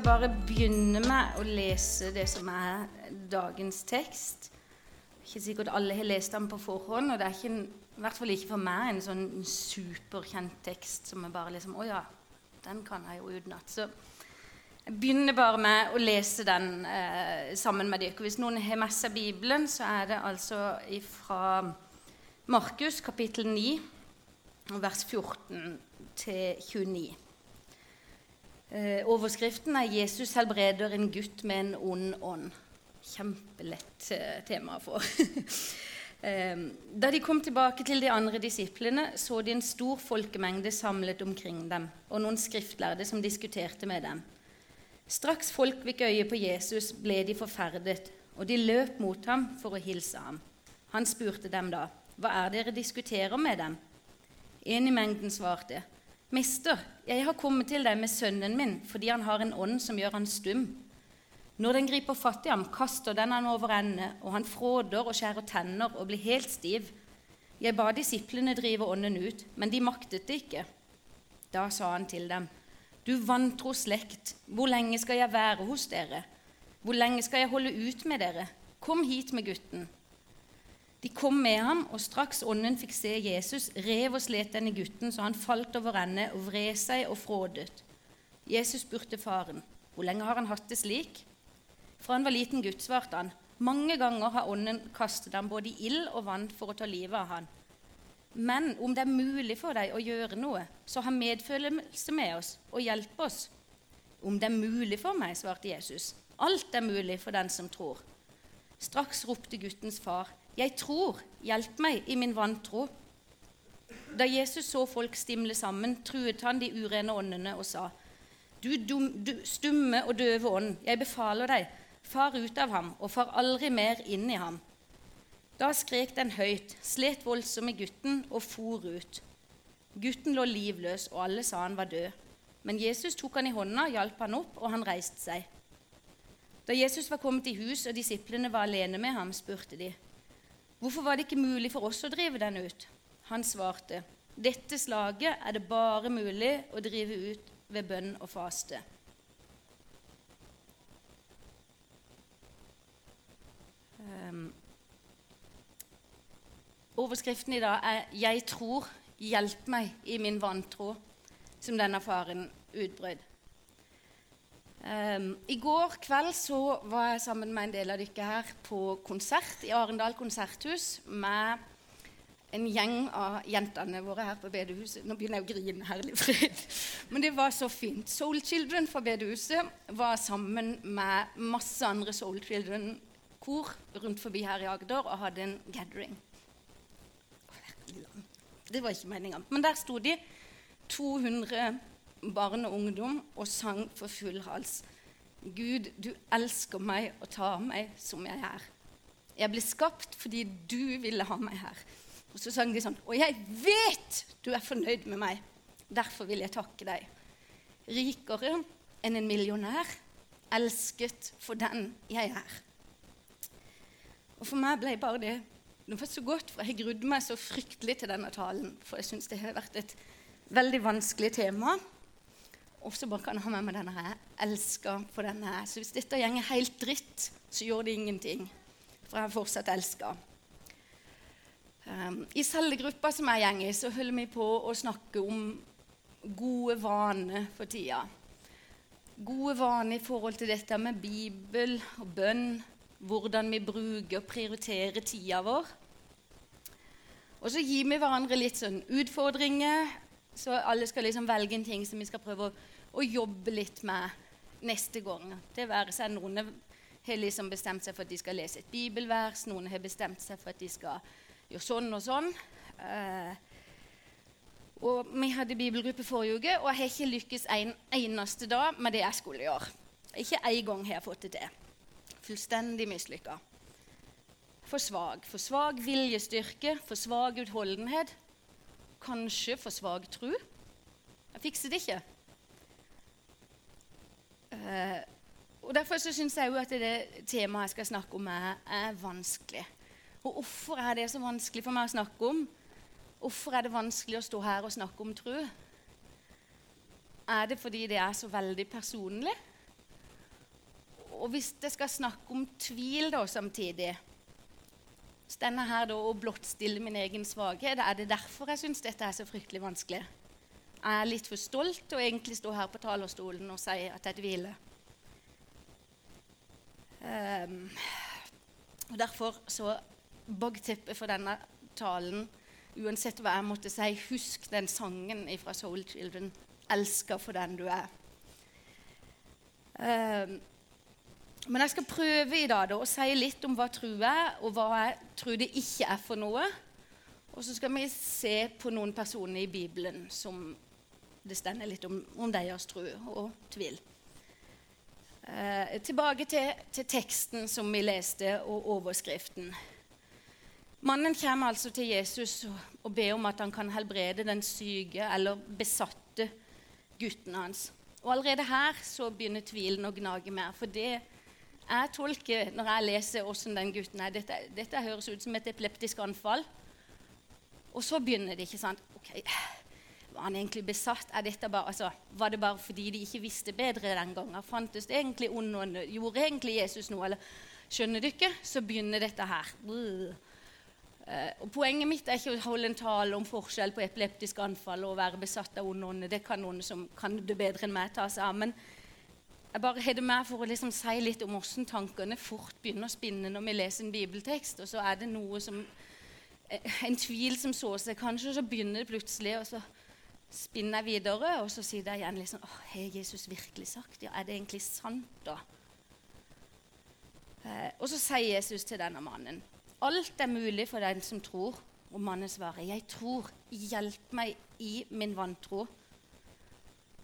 skal bare begynne med å lese det som er dagens tekst. Ikke sikkert alle har lest den på forhånd, og det er ikke, i hvert fall ikke for meg en sånn superkjent tekst som er bare liksom Å ja, den kan jeg jo utenat. Så jeg begynner bare med å lese den eh, sammen med dere. Hvis noen har med seg Bibelen, så er det altså fra Markus kapittel 9, vers 14 til 29. Eh, overskriften er 'Jesus helbreder en gutt med en ond ånd'. Kjempelett eh, tema få. eh, da de kom tilbake til de andre disiplene, så de en stor folkemengde samlet omkring dem, og noen skriftlærde som diskuterte med dem. Straks folk fikk øye på Jesus, ble de forferdet, og de løp mot ham for å hilse ham. Han spurte dem da, 'Hva er dere diskuterer med dem?' En i mengden svarte, 'Mester, jeg har kommet til deg med sønnen min fordi han har en ånd som gjør han stum.' Når den griper fatt i ham, kaster den han over ende, og han fråder og skjærer tenner og blir helt stiv. Jeg ba disiplene drive ånden ut, men de maktet det ikke. Da sa han til dem, Du vantro slekt, hvor lenge skal jeg være hos dere? Hvor lenge skal jeg holde ut med dere? Kom hit med gutten. De kom med ham, og straks ånden fikk se Jesus, rev og slet denne gutten så han falt over ende og vred seg og frådet. Jesus spurte faren, 'Hvor lenge har han hatt det slik?' Fra han var liten gutt, svarte han, 'Mange ganger har ånden kastet ham både i ild og vann for å ta livet av han.' Men om det er mulig for deg å gjøre noe, så ha medfølelse med oss og hjelp oss. Om det er mulig for meg, svarte Jesus. Alt er mulig for den som tror. Straks ropte guttens far, 'Jeg tror, hjelp meg i min vantro.' Da Jesus så folk stimle sammen, truet han de urene åndene og sa, du, dum, du stumme og døve ånd, jeg befaler deg, far ut av ham, og far aldri mer inn i ham. Da skrek den høyt, slet voldsomt i gutten og for ut. Gutten lå livløs, og alle sa han var død. Men Jesus tok han i hånda, hjalp han opp, og han reiste seg. Da Jesus var kommet i hus og disiplene var alene med ham, spurte de, Hvorfor var det ikke mulig for oss å drive den ut? Han svarte, Dette slaget er det bare mulig å drive ut ved bønn og faste. Um, overskriften i dag er 'Jeg tror, hjelp meg i min vantro', som denne faren utbrøt. Um, I går kveld så var jeg sammen med en del av dere her på konsert i Arendal konserthus med en gjeng av jentene våre her på bedehuset. Nå begynner jeg å grine, herlig fred. Men det var så fint. Soul Children fra bedehuset var sammen med masse andre Soul Children-kor rundt forbi her i Agder og hadde en gathering. Det var ikke meninga. Men der sto de 200 barn og ungdom og sang for full hals. Gud, du elsker meg og tar meg som jeg er. Jeg ble skapt fordi du ville ha meg her. Og så sang de sånn Og jeg vet du er fornøyd med meg. Derfor vil jeg takke deg. Rikere enn en millionær, elsket for den jeg er. Og for meg ble bare det det var så godt, for jeg grudde meg så fryktelig til denne talen. For jeg syns det har vært et veldig vanskelig tema. Og så bare kan jeg ha med meg denne her. Jeg elsker på denne her. Så hvis dette gjenger helt dritt, så gjør det ingenting. For jeg fortsatt elska. Um, I cellegruppa som jeg går i, så holder vi på å snakke om gode vaner for tida. Gode vaner i forhold til dette med Bibel og bønn. Hvordan vi bruker og prioriterer tida vår. Og så gir vi hverandre litt sånn utfordringer så alle skal liksom velge en ting som vi skal prøve å, å jobbe litt med neste gang. Det være seg Noen har liksom bestemt seg for at de skal lese et bibelvers, noen har bestemt seg for at de skal gjøre sånn og sånn. Uh, og Vi hadde bibelgruppe forrige uke, og jeg har ikke lykkes en eneste dag med det jeg skulle gjøre. Ikke én gang har jeg fått det til. Fullstendig mislykka. For svak. For svak viljestyrke, for svak utholdenhet kanskje for svak tro. Jeg fikser det ikke. Uh, og Derfor så syns jeg jo at det temaet jeg skal snakke om, er, er, vanskelig. Og hvorfor er det så vanskelig for meg å snakke om? Hvorfor er det vanskelig å stå her og snakke om tro? Er det fordi det er så veldig personlig? og hvis jeg skal snakke om tvil da samtidig Stender her da og blottstiller min egen svakhet. Er det derfor jeg syns dette er så fryktelig vanskelig? Jeg er litt for stolt til å egentlig stå her på talerstolen og si at jeg tviler. Um, og Derfor så bakteppet for denne talen, uansett hva jeg måtte si, husk den sangen fra Soul Children. 'Elsker for den du er'. Um, men jeg skal prøve i dag da, å si litt om hva tro er, og hva jeg tror det ikke er for noe. Og så skal vi se på noen personer i Bibelen som det stender litt om, om deres tro og tvil. Eh, tilbake til, til, teksten som vi leste, og overskriften. Mannen kommer altså til Jesus og, ber om at han kan helbrede den syke eller besatte gutten hans. Og Allerede her så begynner tvilen å gnage mer. For det jeg tolker når jeg leser hvordan den gutten er dette, dette, høres ut som et epileptisk anfall. Og så begynner det. ikke sant? Ok, Han egentlig besatt? Bare, altså, var det bare fordi de ikke visste bedre den gangen? Fantes det egentlig ond ånd? Gjorde egentlig Jesus noe? Eller skjønner du ikke? Så begynner dette her. Uh. Poenget mitt er ikke å holde en tale om forskjell på epileptisk anfall og å være besatt av ond ånd. Det kan noen som kan det bedre enn meg, ta seg av. Men jeg bare har det med for å liksom si litt om hvordan tankene fort begynner å spinne når vi leser en bibeltekst, og så er det noe som eh, En tvil som så seg, kanskje, så begynner det plutselig, og så spinner jeg videre, og så sier jeg igjen liksom Har Jesus virkelig sagt? Ja, er det egentlig sant, da? Eh, og så sier Jesus til denne mannen Alt er mulig for den som tror. Og mannen svarer, 'Jeg tror. Hjelp meg i min vantro.'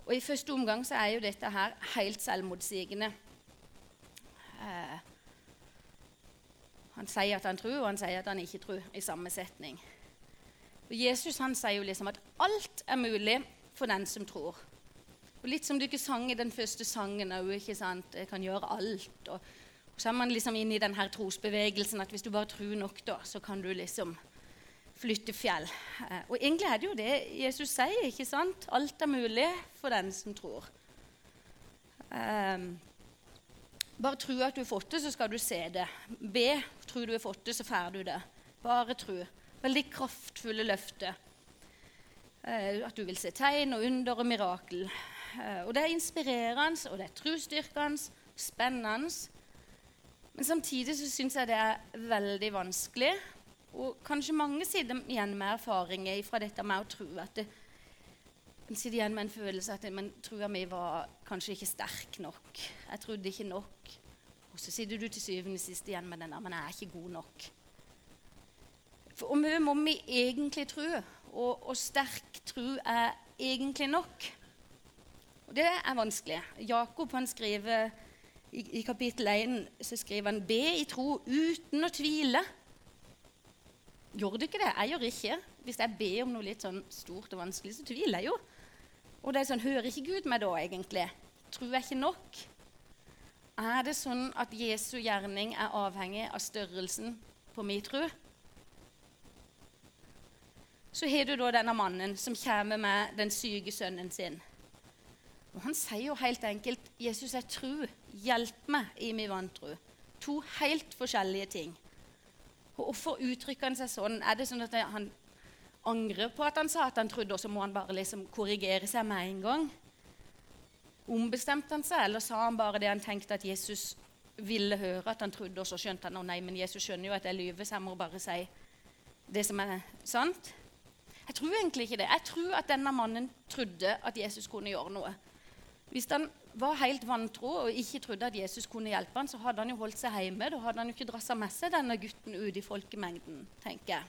Og I første omgang så er jo dette her helt selvmotsigende. Eh, han sier at han tror, og han sier at han ikke tror, i samme setning. Og Jesus han sier jo liksom at alt er mulig for den som tror. Og Litt som dere sang i den første sangen òg. 'Jeg kan gjøre alt'. Og, og så er man liksom inne i denne trosbevegelsen at hvis du bare tror nok, da, så kan du liksom flytte fjell. Eh, og egentlig er det jo det Jesus sier. ikke sant? Alt er mulig for den som tror. Um, bare tro at du har fått det, så skal du se det. Be. Tro du har fått det, så får du det. Bare tro. Veldig kraftfulle løfter. Uh, at du vil se tegn og under og mirakel. Uh, og det er inspirerende, og det er trosstyrkende, spennende. Men samtidig så syns jeg det er veldig vanskelig og kanskje mange sitter igjen med erfaringer fra dette med å tro at det, en sitter igjen med en følelse at men troa mi var kanskje ikke sterk nok. Jeg trodde ikke nok. Og så sitter du til syvende og sist igjen med den der, men jeg er ikke god nok. For hvor mye må vi egentlig tro? Og, og sterk tro er egentlig nok? Og det er vanskelig. Jakob han skriver i, i kapittel 1 så skriver han be i tro uten å tvile. Gjør du ikke det? Jeg gjør ikke. Hvis jeg ber om noe litt sånn stort og vanskelig, så tviler jeg jo. Og det er sånn, Hører ikke Gud meg da, egentlig? Tror jeg ikke nok? Er det sånn at Jesu gjerning er avhengig av størrelsen på min tro? Så har du da denne mannen som kommer med den syke sønnen sin. Og Han sier jo helt enkelt 'Jesus, jeg tror. Hjelp meg i min vantro.' To helt forskjellige ting. Og Hvorfor uttrykker han seg sånn? Er det sånn at han angrer på at han sa at han trodde, og så må han bare liksom korrigere seg med en gang? Ombestemte han seg, eller sa han bare det han tenkte at Jesus ville høre, at han trodde, og så skjønte han at nei, men Jesus skjønner jo at jeg lyver, så jeg må bare si det som er sant? Jeg tror egentlig ikke det. Jeg tror at denne mannen trodde at Jesus kunne gjøre noe. Hvis han var helt vantro og ikke trodde at Jesus kunne hjelpe ham, så hadde han jo holdt seg hjemme. Da hadde han jo ikke drassa med seg denne gutten ut i folkemengden, tenker jeg.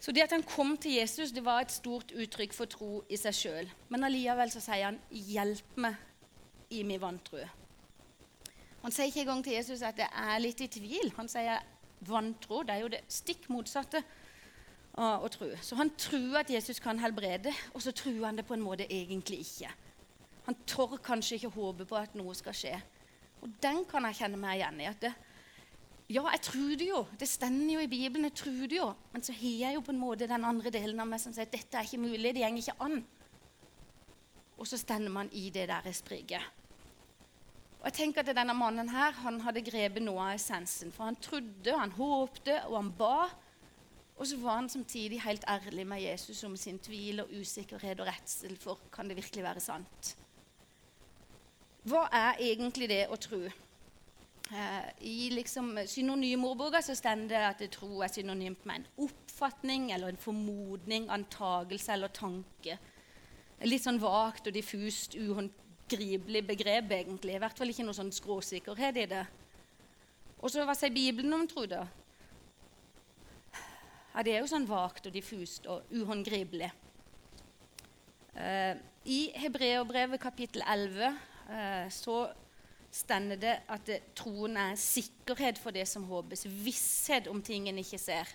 Så det at han kom til Jesus, det var et stort uttrykk for tro i seg sjøl. Men allikevel så sier han 'hjelp meg i min vantro'. Han sier ikke engang til Jesus at 'jeg er litt i tvil'. Han sier vantro. Det er jo det stikk motsatte av å tro. Så han tror at Jesus kan helbrede, og så tror han det på en måte egentlig ikke. Han tør kanskje ikke håpe på at noe skal skje. Og den kan jeg kjenne meg igjen i. at det, Ja, jeg tror det jo. Det stender jo i Bibelen. jeg tror det jo. Men så har jeg jo på en måte den andre delen av meg som sier at dette er ikke mulig. Det går ikke an. Og så stender man i det der spriket. Og jeg tenker at denne mannen her, han hadde grepet noe av essensen. For han trodde, han håpte, og han ba. Og så var han samtidig helt ærlig med Jesus om sin tvil og usikkerhet og redsel for kan det virkelig være sant. Hva er egentlig det å tro? Eh, I liksom synonymordboka så står det at tro er synonymt med en oppfatning eller en formodning, antagelse eller tanke. Litt sånn vagt og diffust, uhåndgripelig begrep, egentlig. I hvert fall ikke noe sånn skråsikkerhet i det. Og så hva sier Bibelen om tro, da? Ja, det er jo sånn vagt og diffust og uhåndgripelig. Eh, I Hebreerbrevet kapittel 11 eh, så stender det at det, troen er sikkerhet for det som håpes, visshet om ting en ikke ser.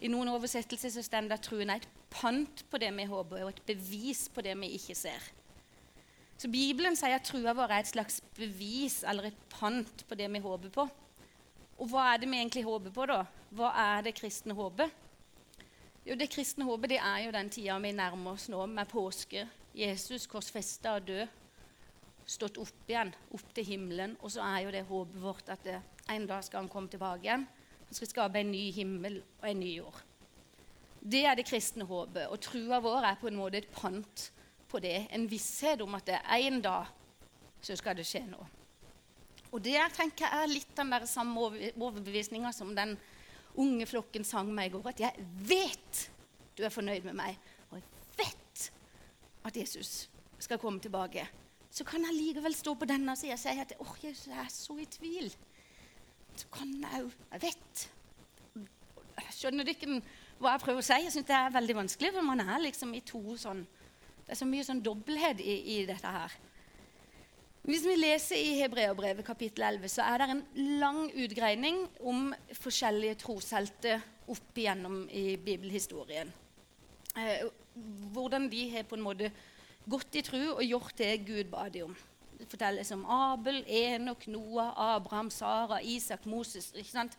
I noen oversettelser så stender det at troen er et pant på det vi håper, og et bevis på det vi ikke ser. Så Bibelen sier at trua vår er et slags bevis eller et pant på det vi håper på. Og hva er det vi egentlig håper på, da? Hva er det kristne håpet? Jo, Det kristne håpet det er jo den tida vi nærmer oss nå, med påske. Jesus korsfesta og død, stått opp igjen, opp til himmelen. Og så er jo det håpet vårt at det, en dag skal han komme tilbake igjen. Han skal skape en ny himmel og en ny jord. Det er det kristne håpet. Og trua vår er på en måte et pant på det. En visshet om at det er en dag så skal det skje noe. Og det tenker jeg er litt den der samme overbevisninga som den unge flokken sang meg i går. At jeg vet du er fornøyd med meg, og jeg vet at Jesus skal komme tilbake. Så kan jeg likevel stå på denne sida og si at oh, Jesus, jeg er så i tvil. Så kan jeg jo Jeg vet. Skjønner du ikke hva jeg prøver å si? Jeg syns det er veldig vanskelig, for man er liksom i to sånn Det er så mye sånn dobbelthet i, i dette her. Hvis vi leser i Hebreabrevet kapittel 11, så er det en lang utgreining om forskjellige troshelter opp igjennom i bibelhistorien. Eh, hvordan de har på en måte gått i tro og gjort det Gud ba dem om. Det fortelles om Abel, Enok, Noah, Abraham, Sara, Isak, Moses. ikke sant?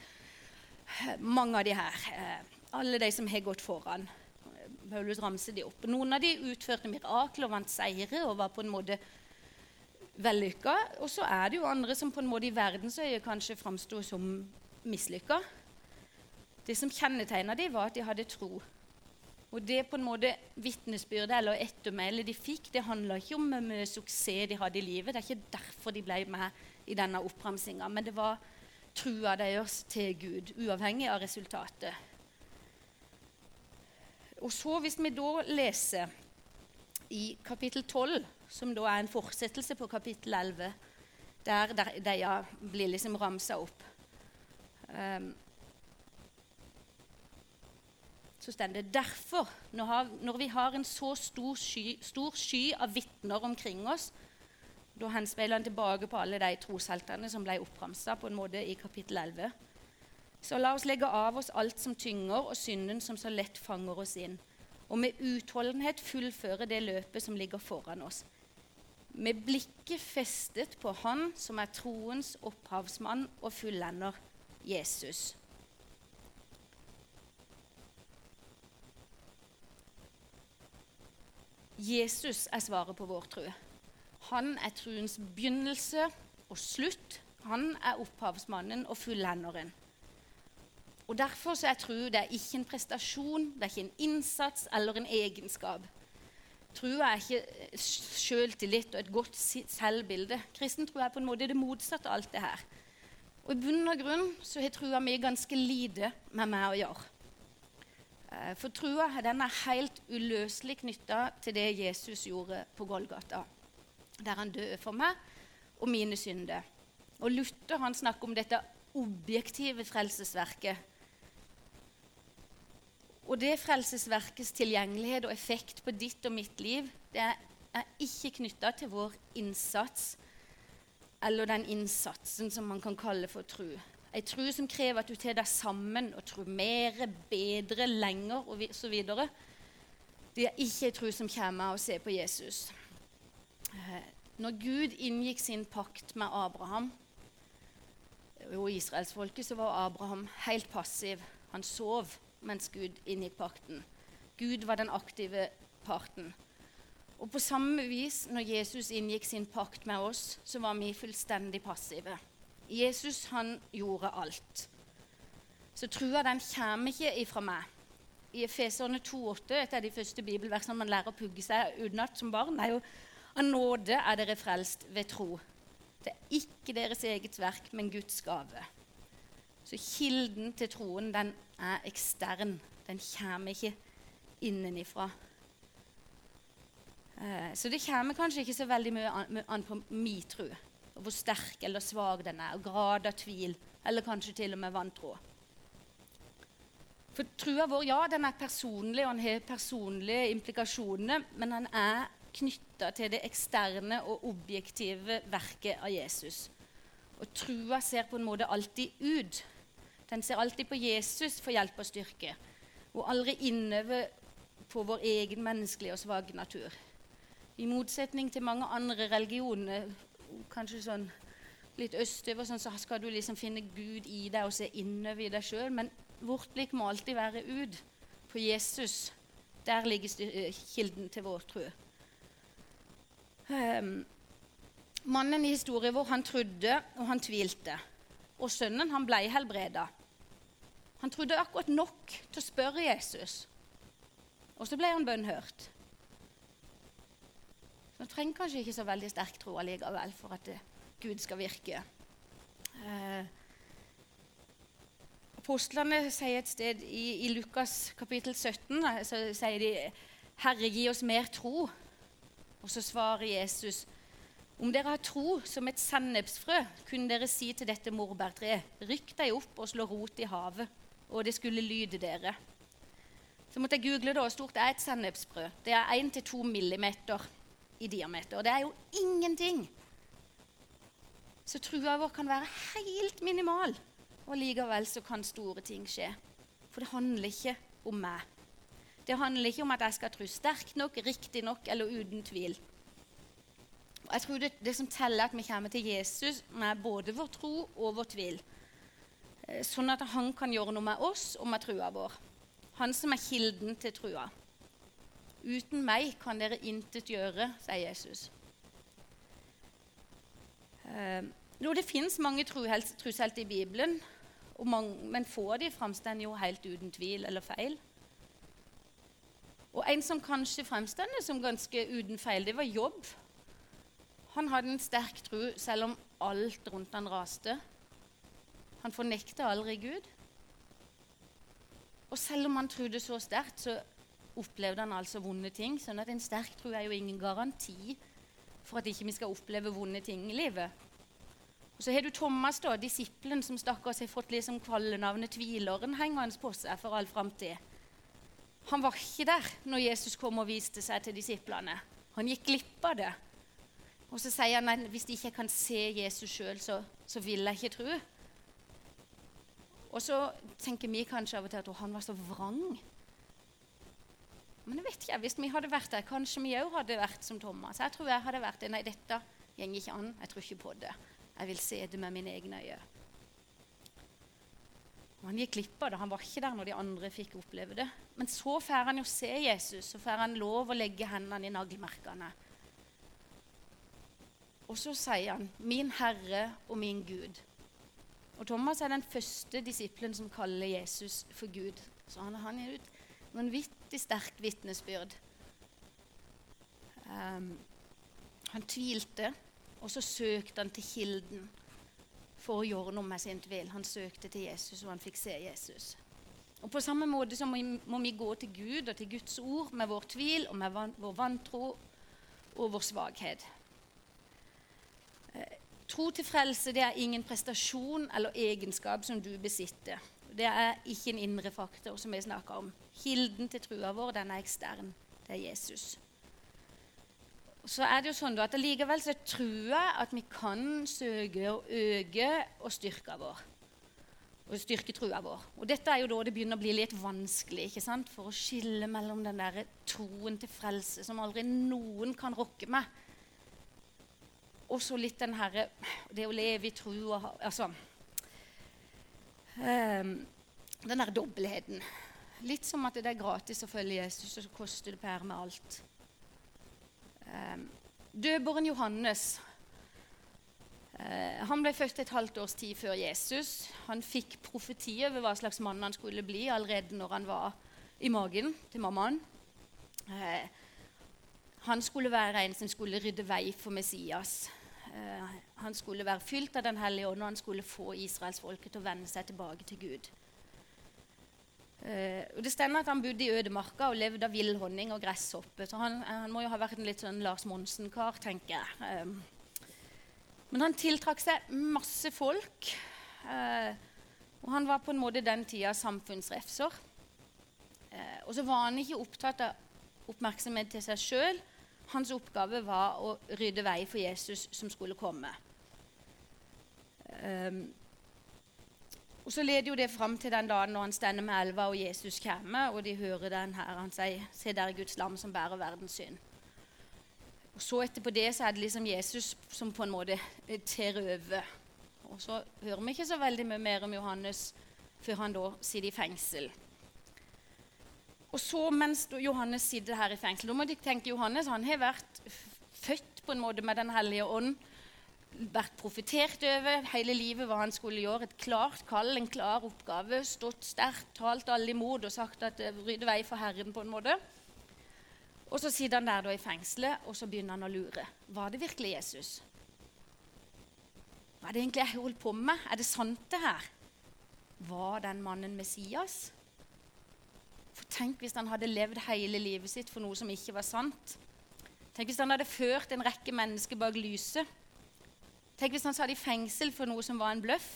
Mange av de her. Eh, alle de som har gått foran. Paulus ramser de opp. Noen av de utførte mirakler og vant seire og var på en måte vellykka. Og så er det jo andre som på en måte i verdensøye kanskje framsto som mislykka. Det som kjennetegna dem, var at de hadde tro. Og det på en måte vitnesbyrdet eller ettermælet de fikk, det handla ikke om hvor mye suksess de hadde i livet. Det er ikke derfor de ble med i denne oppramsinga, men det var trua deres til Gud, uavhengig av resultatet. Og så, hvis vi da leser i kapittel 12 som da er en fortsettelse på kapittel 11, der, de blir liksom ramsa opp. Um, så står det derfor, når, vi har en så stor sky, stor sky av vitner omkring oss Da henspeiler han tilbake på alle de trosheltene som ble oppramsa på en måte i kapittel 11. Så la oss legge av oss alt som tynger, og synden som så lett fanger oss inn. Og med utholdenhet fullføre det løpet som ligger foran oss med blikket festet på Han som er troens opphavsmann og fullender, Jesus. Jesus er svaret på vår tro. Han er troens begynnelse og slutt. Han er opphavsmannen og fullenderen. Og Derfor så jeg tro det er ikke en prestasjon, det er ikke en innsats eller en egenskap. Trua er ikke sjøltillit og et godt selvbilde. Kristen tro er på en måte det motsatte av alt det her. Og I bunn og grunn så har trua mi ganske lite med meg å gjøre. Eh, for trua den er helt uløselig knytta til det Jesus gjorde på Golgata, der han døde for meg og mine synder. Og Luther han snakker om dette objektive frelsesverket og det frelsesverkets tilgjengelighet og effekt på ditt og mitt liv det er ikke knytta til vår innsats eller den innsatsen som man kan kalle for tro. Ei tro som krever at du tar deg sammen og tror mer, bedre, lenger osv. Det er ikke ei tro som kommer av å se på Jesus. Eh, når Gud inngikk sin pakt med Abraham og israelsfolket, så var Abraham helt passiv. Han sov mens Gud inngikk pakten. Gud var den aktive parten. Og på samme vis, når Jesus inngikk sin pakt med oss, så var vi fullstendig passive. Jesus, han gjorde alt. Så trua, den kommer ikke ifra meg. I Efeserne 2,8, et av de første bibelversene man lærer å pugge seg utenat som barn, er jo av nåde er dere frelst ved tro. Det er ikke deres eget verk, men Guds gave. Så kilden til troen, den er ekstern. Den kommer ikke innenifra. Eh, så det kommer kanskje ikke så veldig mye an på min tro. Hvor sterk eller svak den er, og grad av tvil, eller kanskje til og med vantro. For trua vår ja, den er personlig, og den har personlige implikasjoner, men den er knytta til det eksterne og objektive verket av Jesus. Og trua ser på en måte alltid ut. Den ser alltid på Jesus for hjelp og styrke, og aldri innover på vår egen menneskelige og svake natur. I motsetning til mange andre religioner, kanskje sånn litt østover, sånn, så skal du liksom finne Gud i deg og se innover i deg sjøl. Men vårt blikk må alltid være ut på Jesus. Der ligger eh, kilden til vår tro. Um, mannen i historien vår han trodde, og han tvilte. Og sønnen han ble helbreda. Han trodde akkurat nok til å spørre Jesus. Og så ble han bønnhørt. Han trenger kanskje ikke så veldig sterk tro allikevel for at Gud skal virke. Eh, apostlene sier et sted i, i, Lukas kapittel 17 så sier de 'Herre, gi oss mer tro'. Og så svarer Jesus om dere har tro som et sennepsfrø, kunne dere si til dette morbærtreet, rykk deg opp og slå rot i havet, og det skulle lyde dere. Så måtte jeg google da, hvor stort er et sennepsbrød. Det er 1-2 millimeter i diameter. Og det er jo ingenting. Så trua vår kan være helt minimal, og likevel så kan store ting skje. For det handler ikke om meg. Det handler ikke om at jeg skal tro sterkt nok, riktig nok eller uten tvil. Og jeg tror det, det som teller, at vi kommer til Jesus med både vår tro og vår tvil. Eh, sånn at han kan gjøre noe med oss og med trua vår. Han som er kilden til trua. Uten meg kan dere intet gjøre, sier Jesus. Eh, jo, det fins mange troshelter i Bibelen, mange, men få av de framstår jo helt uten tvil eller feil. Og En som kanskje fremstår som ganske uten feil, det var Jobb. Han hadde en sterk tro selv om alt rundt han raste. Han fornekta aldri Gud. Og selv om han trodde så sterkt, så opplevde han altså vonde ting. sånn at en sterk tro er jo ingen garanti for at ikke vi skal oppleve vonde ting i livet. Og Så har du Thomas, da, disippelen som stakkars har fått liksom kallenavnet tvileren hengende på seg for all framtid. Han var ikke der når Jesus kom og viste seg til disiplene. Han gikk glipp av det. Og så sier han at hvis de ikke kan se Jesus sjøl, så, så, vil jeg ikke tro. Og så tenker vi kanskje av og til at han var så vrang. Men jeg vet ikke, hvis vi hadde vært der, kanskje vi òg hadde vært som Thomas. Jeg tror jeg hadde vært det. Nei, dette går ikke an. Jeg tror ikke på det. Jeg vil se det med mine egne øyne. Han gikk glipp av det. Han var ikke der når de andre fikk oppleve det. Men så får han jo se Jesus, så får han lov å legge hendene i naglmerkene. Og så sier han 'Min Herre og min Gud'. Og Thomas er den første disiplen som kaller Jesus for Gud. Så han, han er ut vanvittig sterkt vitnesbyrd. Um, han tvilte, og så søkte han til kilden for å gjøre noe med sin tvil. Han søkte til Jesus, og han fikk se Jesus. Og På samme måte så må vi, må vi gå til Gud og til Guds ord med vår tvil og med van, vår vantro og vår svakhet. Tro til frelse det er ingen prestasjon eller egenskap som du besitter. Det er ikke en indre faktor, som vi snakker om. Kilden til trua vår den er ekstern. Det er Jesus. Så er det jo sånn at Likevel så tror jeg at vi kan søke å øke og styrke vår. Og styrke trua vår. Og dette er jo da det begynner å bli litt vanskelig ikke sant? for å skille mellom den der troen til frelse som aldri noen kan rokke med, og så litt den herre Det å leve i trua altså, um, Den der dobbeltheten. Litt som at det er gratis å følge Jesus, og så koster det per med alt. Døperen Johannes uh, han ble født et halvt års tid før Jesus. Han fikk profeti over hva slags mann han skulle bli allerede når han var i magen til mammaen. Uh, han skulle være en som skulle rydde vei for Messias. Eh, han skulle være fylt av Den hellige ånd, og han skulle få israelsfolket til å vende seg tilbake til Gud. Uh, og Det stender at han bodde i ødemarka og levde av vill honning og gresshoppe. Så han, han, må jo ha vært en litt sånn Lars Monsen-kar, tenker jeg. Men han tiltrakk seg masse folk. Og han var på en måte den tida samfunnsrefser. Og så var han ikke opptatt av oppmerksomhet til seg sjøl. Hans oppgave var å rydde vei for Jesus som skulle komme. Um, og Så leder jo det fram til den dagen når han stender med elva og Jesus kommer, og de hører den her. Han sier, 'Se der er Guds lam som bærer verdens synd'. Og Så etterpå det så er det liksom Jesus som på en måte tar over. Og så hører vi ikke så veldig mye mer om Johannes før han da sitter i fengsel. Og så mens Johannes sitter her i fengsel, da må dere tenke Johannes han har vært født på en måte med Den hellige ånd vært profetert over hele livet hva han skulle gjøre. Et klart kall, en klar oppgave. Stått sterkt, talt alle imot og sagt at det rydder vei for Herren. på en måte. Og så sitter han der da i fengselet, og så begynner han å lure. Var det virkelig Jesus? Hva er det egentlig jeg holdt på med? Er det sant, det her? Var den mannen Messias? Tenk hvis han hadde levd hele livet sitt for noe som ikke var sant. Tenk hvis han hadde ført en rekke mennesker bak lyset Tenk hvis han satt i fengsel for noe som var en bløff.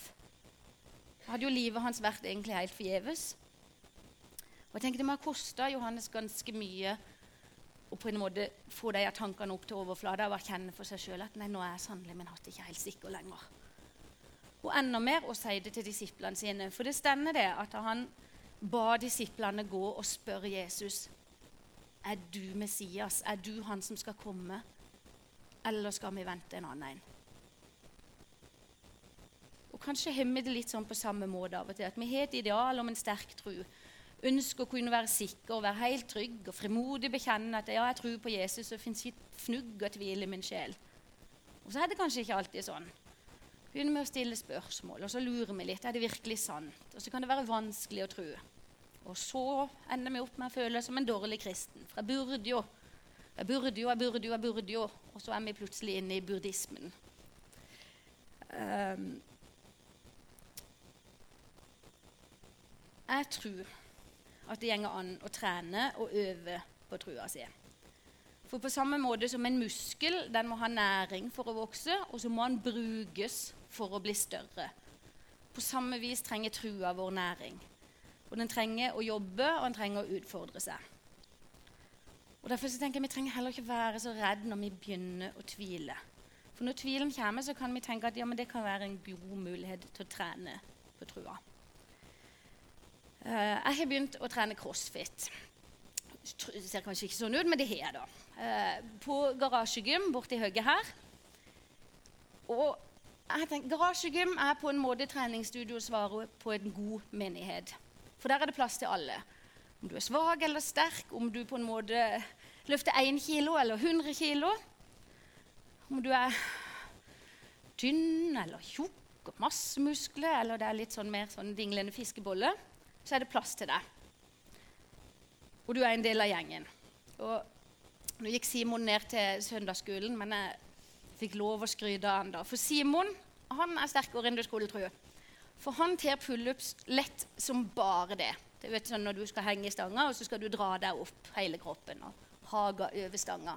Hadde jo livet hans vært egentlig helt forgjeves. Og jeg tenker Det må ha kosta Johannes ganske mye å på en måte få de tankene opp til overflata og erkjenne for seg sjøl at nei, nå er jeg sannelig min hatt ikke helt sikker lenger. Og enda mer å si det til disiplene sine. For det stender det at han ba disiplene gå og spørre Jesus er du Messias, er du han som skal komme, eller skal vi vente en annen en? Og kanskje har vi det litt sånn på samme måte av og til. At vi har et ideal om en sterk tro. Ønsker å kunne være sikker og være helt trygg og frimodig bekjenne at ja, jeg tror på Jesus, og fins ikke fnugg av tvil i min sjel. Og så er det kanskje ikke alltid sånn. Begynner med å stille spørsmål, og så lurer vi litt. Er det virkelig sant? Og så kan det være vanskelig å tro. Og så ender vi opp med å føle oss som en dårlig kristen. For jeg burde jo, jeg burde jo, jeg burde jo, jeg burde jo. Og så er vi plutselig inne i burdismen. Um, Jeg tror at det gjenger an å trene og øve på trua si. For på samme måte som en muskel den må ha næring for å vokse, og så må den brukes for å bli større. På samme vis trenger trua vår næring. Og Den trenger å jobbe, og den trenger å utfordre seg. Og Derfor så tenker jeg Vi trenger heller ikke være så redd når vi begynner å tvile. For når tvilen kommer, så kan vi tenke at ja, det kan være en god mulighet til å trene på trua. Uh, jeg har begynt å trene crossfit. Det ser kanskje ikke sånn ut, men det har jeg, da. Uh, på garasjegym borti høgget her. Og jeg tenker, Garasjegym er på en måte treningsstudio svaret på en god menighet. For der er det plass til alle. Om du er svak eller sterk, om du på en måte løfter 1 kilo eller 100 kilo, om du er tynn eller tjukk og masse muskler, eller det er litt sånn mer sånn dinglende fiskebolle så er det plass til deg. Og du er en del av gjengen. Og nå gikk Simon ned til søndagsskolen, men jeg fikk lov å skryte av han da. For Simon han er sterkere enn du skulle tro. For han tar pullups lett som bare det. Det vet sånn Når du skal henge i stanga, og så skal du dra deg opp hele kroppen og haga over stanga.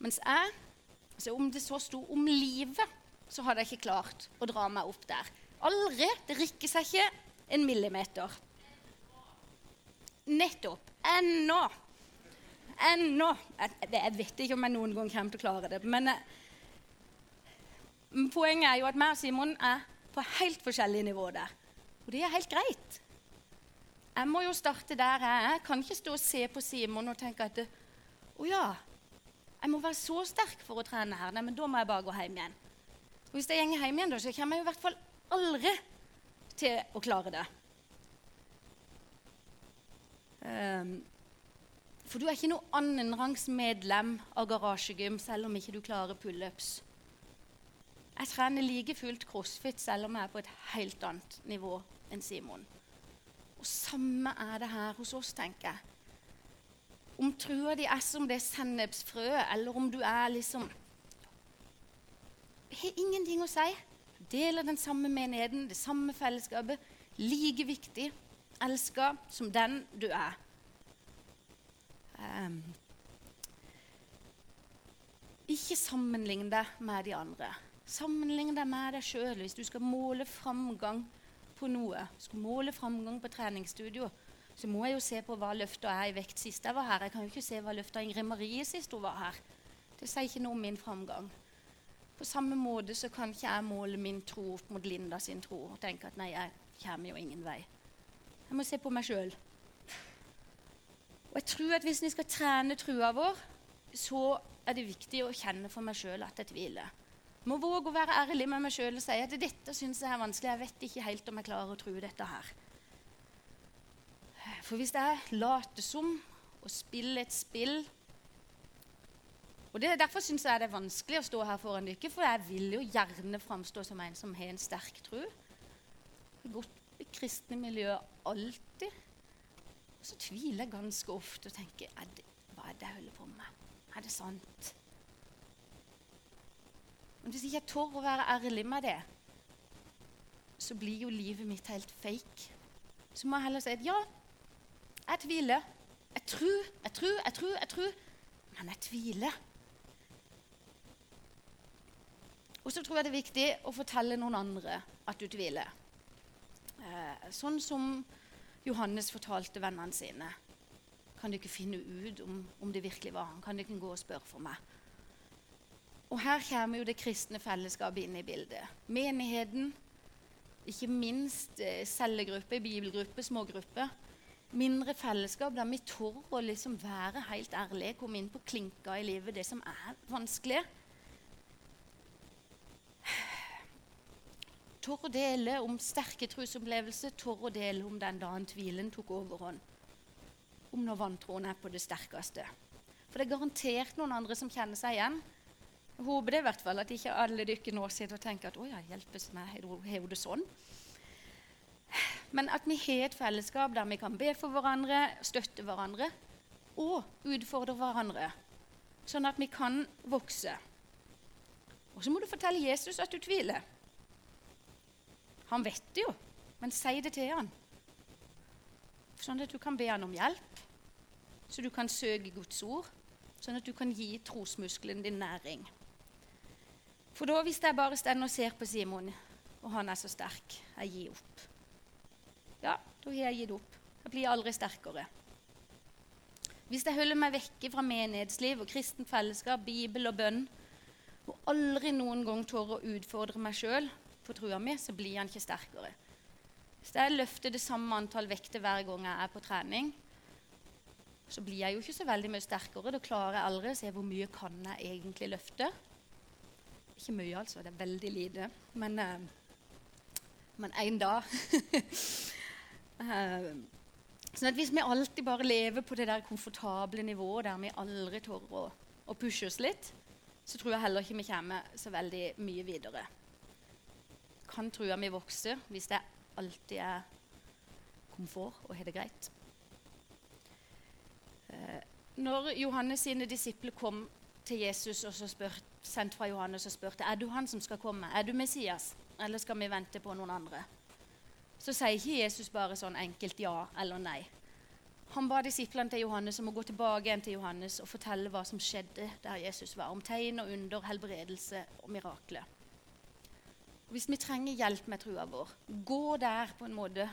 Mens jeg, altså om det så sto om livet, så hadde jeg ikke klart å dra meg opp der. Aldri. Det rikker seg ikke en millimeter. Nettopp. Ennå. Ennå. Jeg, vet ikke om jeg noen gang kommer til å klare det. Men eh, poenget er jo at meg og Simon er på helt forskjellig nivå der. Og det er helt greit. Jeg må jo starte der jeg er. Jeg kan ikke stå og se på Simon og tenke at å ja, jeg må være så sterk for å trene her. Nei, men da må jeg bare gå hjem igjen. Og hvis jeg går hjem igjen, da, så kommer jeg i hvert fall aldri til å klare det. Um, For du er ikke noe annenrangs medlem av garasjegym selv om ikke du klarer pullups. Jeg trener like fullt crossfit selv om jeg er på et helt annet nivå enn Simon. Og samme er det her hos oss, tenker jeg. Om trua di er som det sennepsfrøet, eller om du er liksom har ingenting å si. Deler den samme menigheten, det samme fellesskapet. Like viktig, elska som den du er. Um, ikke sammenlign deg med de andre. Sammenlign deg med deg sjøl hvis du skal måle framgang på noe. Skal måle framgang på treningsstudio, så må jeg jo se på hva løfta er i vekt sist jeg var her. Jeg kan jo ikke se hva løfta Ingrid Marie sist hun var her. Det sier ikke noe om min framgang. På samme måte så kan ikke jeg måle min tro opp mot Linda sin tro og tenke at nei, jeg kommer jo ingen vei. Jeg må se på meg sjøl. Og jeg tror at Hvis vi skal trene trua vår, så er det viktig å kjenne for meg sjøl at jeg tviler. Jeg må våge å være ærlig med meg sjøl og si at dette syns jeg er vanskelig. Jeg vet ikke helt om jeg klarer å tro dette her. For hvis jeg later som og spiller et spill og det, Derfor syns jeg det er vanskelig å stå her foran dere, for jeg vil jo gjerne framstå som en som har en sterk tro. Godt kristne miljøer alltid. Og så tviler jeg ganske ofte og tenker er det, Hva er det jeg holder på med? Er det sant? Men hvis ikke jeg tør å være ærlig med det, så blir jo livet mitt helt fake. Så må jeg heller si at ja, jeg tviler. Jeg tror, jeg tror, jeg tror, jeg tror. Men jeg tviler. Og så tror jeg det er viktig å fortelle noen andre at du tviler. Eh, sånn som Johannes fortalte vennene sine. Kan du ikke finne ut om, om det virkelig var han? Kan du ikke gå og spørre for meg? Og her kommer jo det kristne fellesskapet inn i bildet. Menigheten, ikke minst eh, cellegruppe, bibelgruppe, smågrupper. Mindre fellesskap der vi tør å liksom være helt ærlige, komme inn på klinka i livet, det som er vanskelig. Tør å dele om sterke trusopplevelser, tør å dele om den dagen tvilen tok overhånd. Om når vantroen er på det sterkeste. For det er garantert noen andre som kjenner seg igjen. Jeg håper det i hvert fall at ikke alle dere nå sitter og tenker at å ja, hjelpes meg, har hun det sånn. Men at vi har et fellesskap der vi kan be for hverandre, støtte hverandre og utfordre hverandre. Sånn at vi kan vokse. Og så må du fortelle Jesus at du tviler. Han vet det jo, men si det til han. Sånn at du kan be han om hjelp, så du kan søke Guds ord, sånn at du kan gi trosmuskelen din næring. For da, hvis jeg bare står og ser på Simon, og han er så sterk, jeg gir opp. Ja, da har jeg gitt opp. Jeg blir aldri sterkere. Hvis jeg holder meg vekke fra menighetsliv og kristent fellesskap, Bibel og bønn, og aldri noen gang tør å utfordre meg sjøl, på trua mi, så blir han ikke sterkere. Hvis jeg løfter det samme antall vekter hver gang jeg er på trening, så blir jeg jo ikke så veldig mye sterkere. Da klarer jeg aldri å se hvor mye kan jeg egentlig løfte. Ikke mye, altså. Det er veldig lite. Men eh, men en dag. uh, sånn at Hvis vi alltid bare lever på det der komfortable nivået der vi aldri tør å, å pushe oss litt, så tror jeg heller ikke vi kommer så veldig mye videre kan trua mi vokse hvis det alltid er komfort og har det greit. Eh, når Johannes sine disipler kom til Jesus og så spurt, sendt fra Johannes og spurte er du han som skal komme, er du Messias, eller skal vi vente på noen andre, så sier ikke Jesus bare sånn enkelt ja eller nei. Han ba disiplene til Johannes om å gå tilbake igjen til Johannes og fortelle hva som skjedde der Jesus var, om tegn og under, helbredelse og mirakler. Hvis vi trenger hjelp med trua vår, gå der på en måte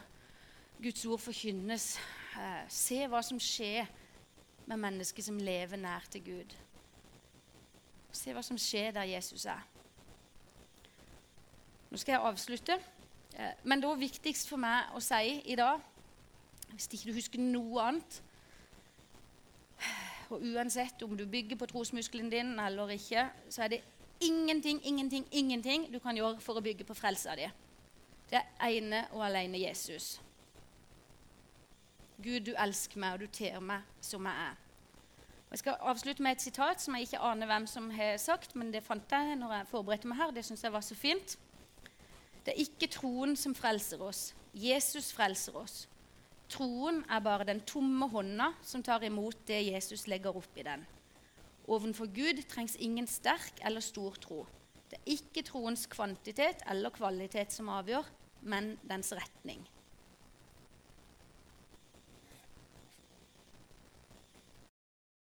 Guds ord forkynnes. Eh, se hva som skjer med mennesker som lever nær til Gud. Se hva som skjer der Jesus er. Nå skal jeg avslutte. Eh, men det var viktigst for meg å si i dag, hvis ikke du husker noe annet Og uansett om du bygger på trosmuskelen din eller ikke, så er det ingenting, ingenting, ingenting du kan gjøre for å bygge på frelsa di. Det er ene og alene Jesus. Gud, du elsker meg, og du ter meg som jeg er. Jeg skal avslutte med et sitat som jeg ikke aner hvem som har sagt, men det fant jeg når jeg forberedte meg her. Det syns jeg var så fint. Det er ikke troen som frelser oss. Jesus frelser oss. Troen er bare den tomme hånda som tar imot det Jesus legger opp i den. Ovenfor Gud trengs ingen sterk eller stor tro. Det er ikke troens kvantitet eller kvalitet som avgjør, men dens retning.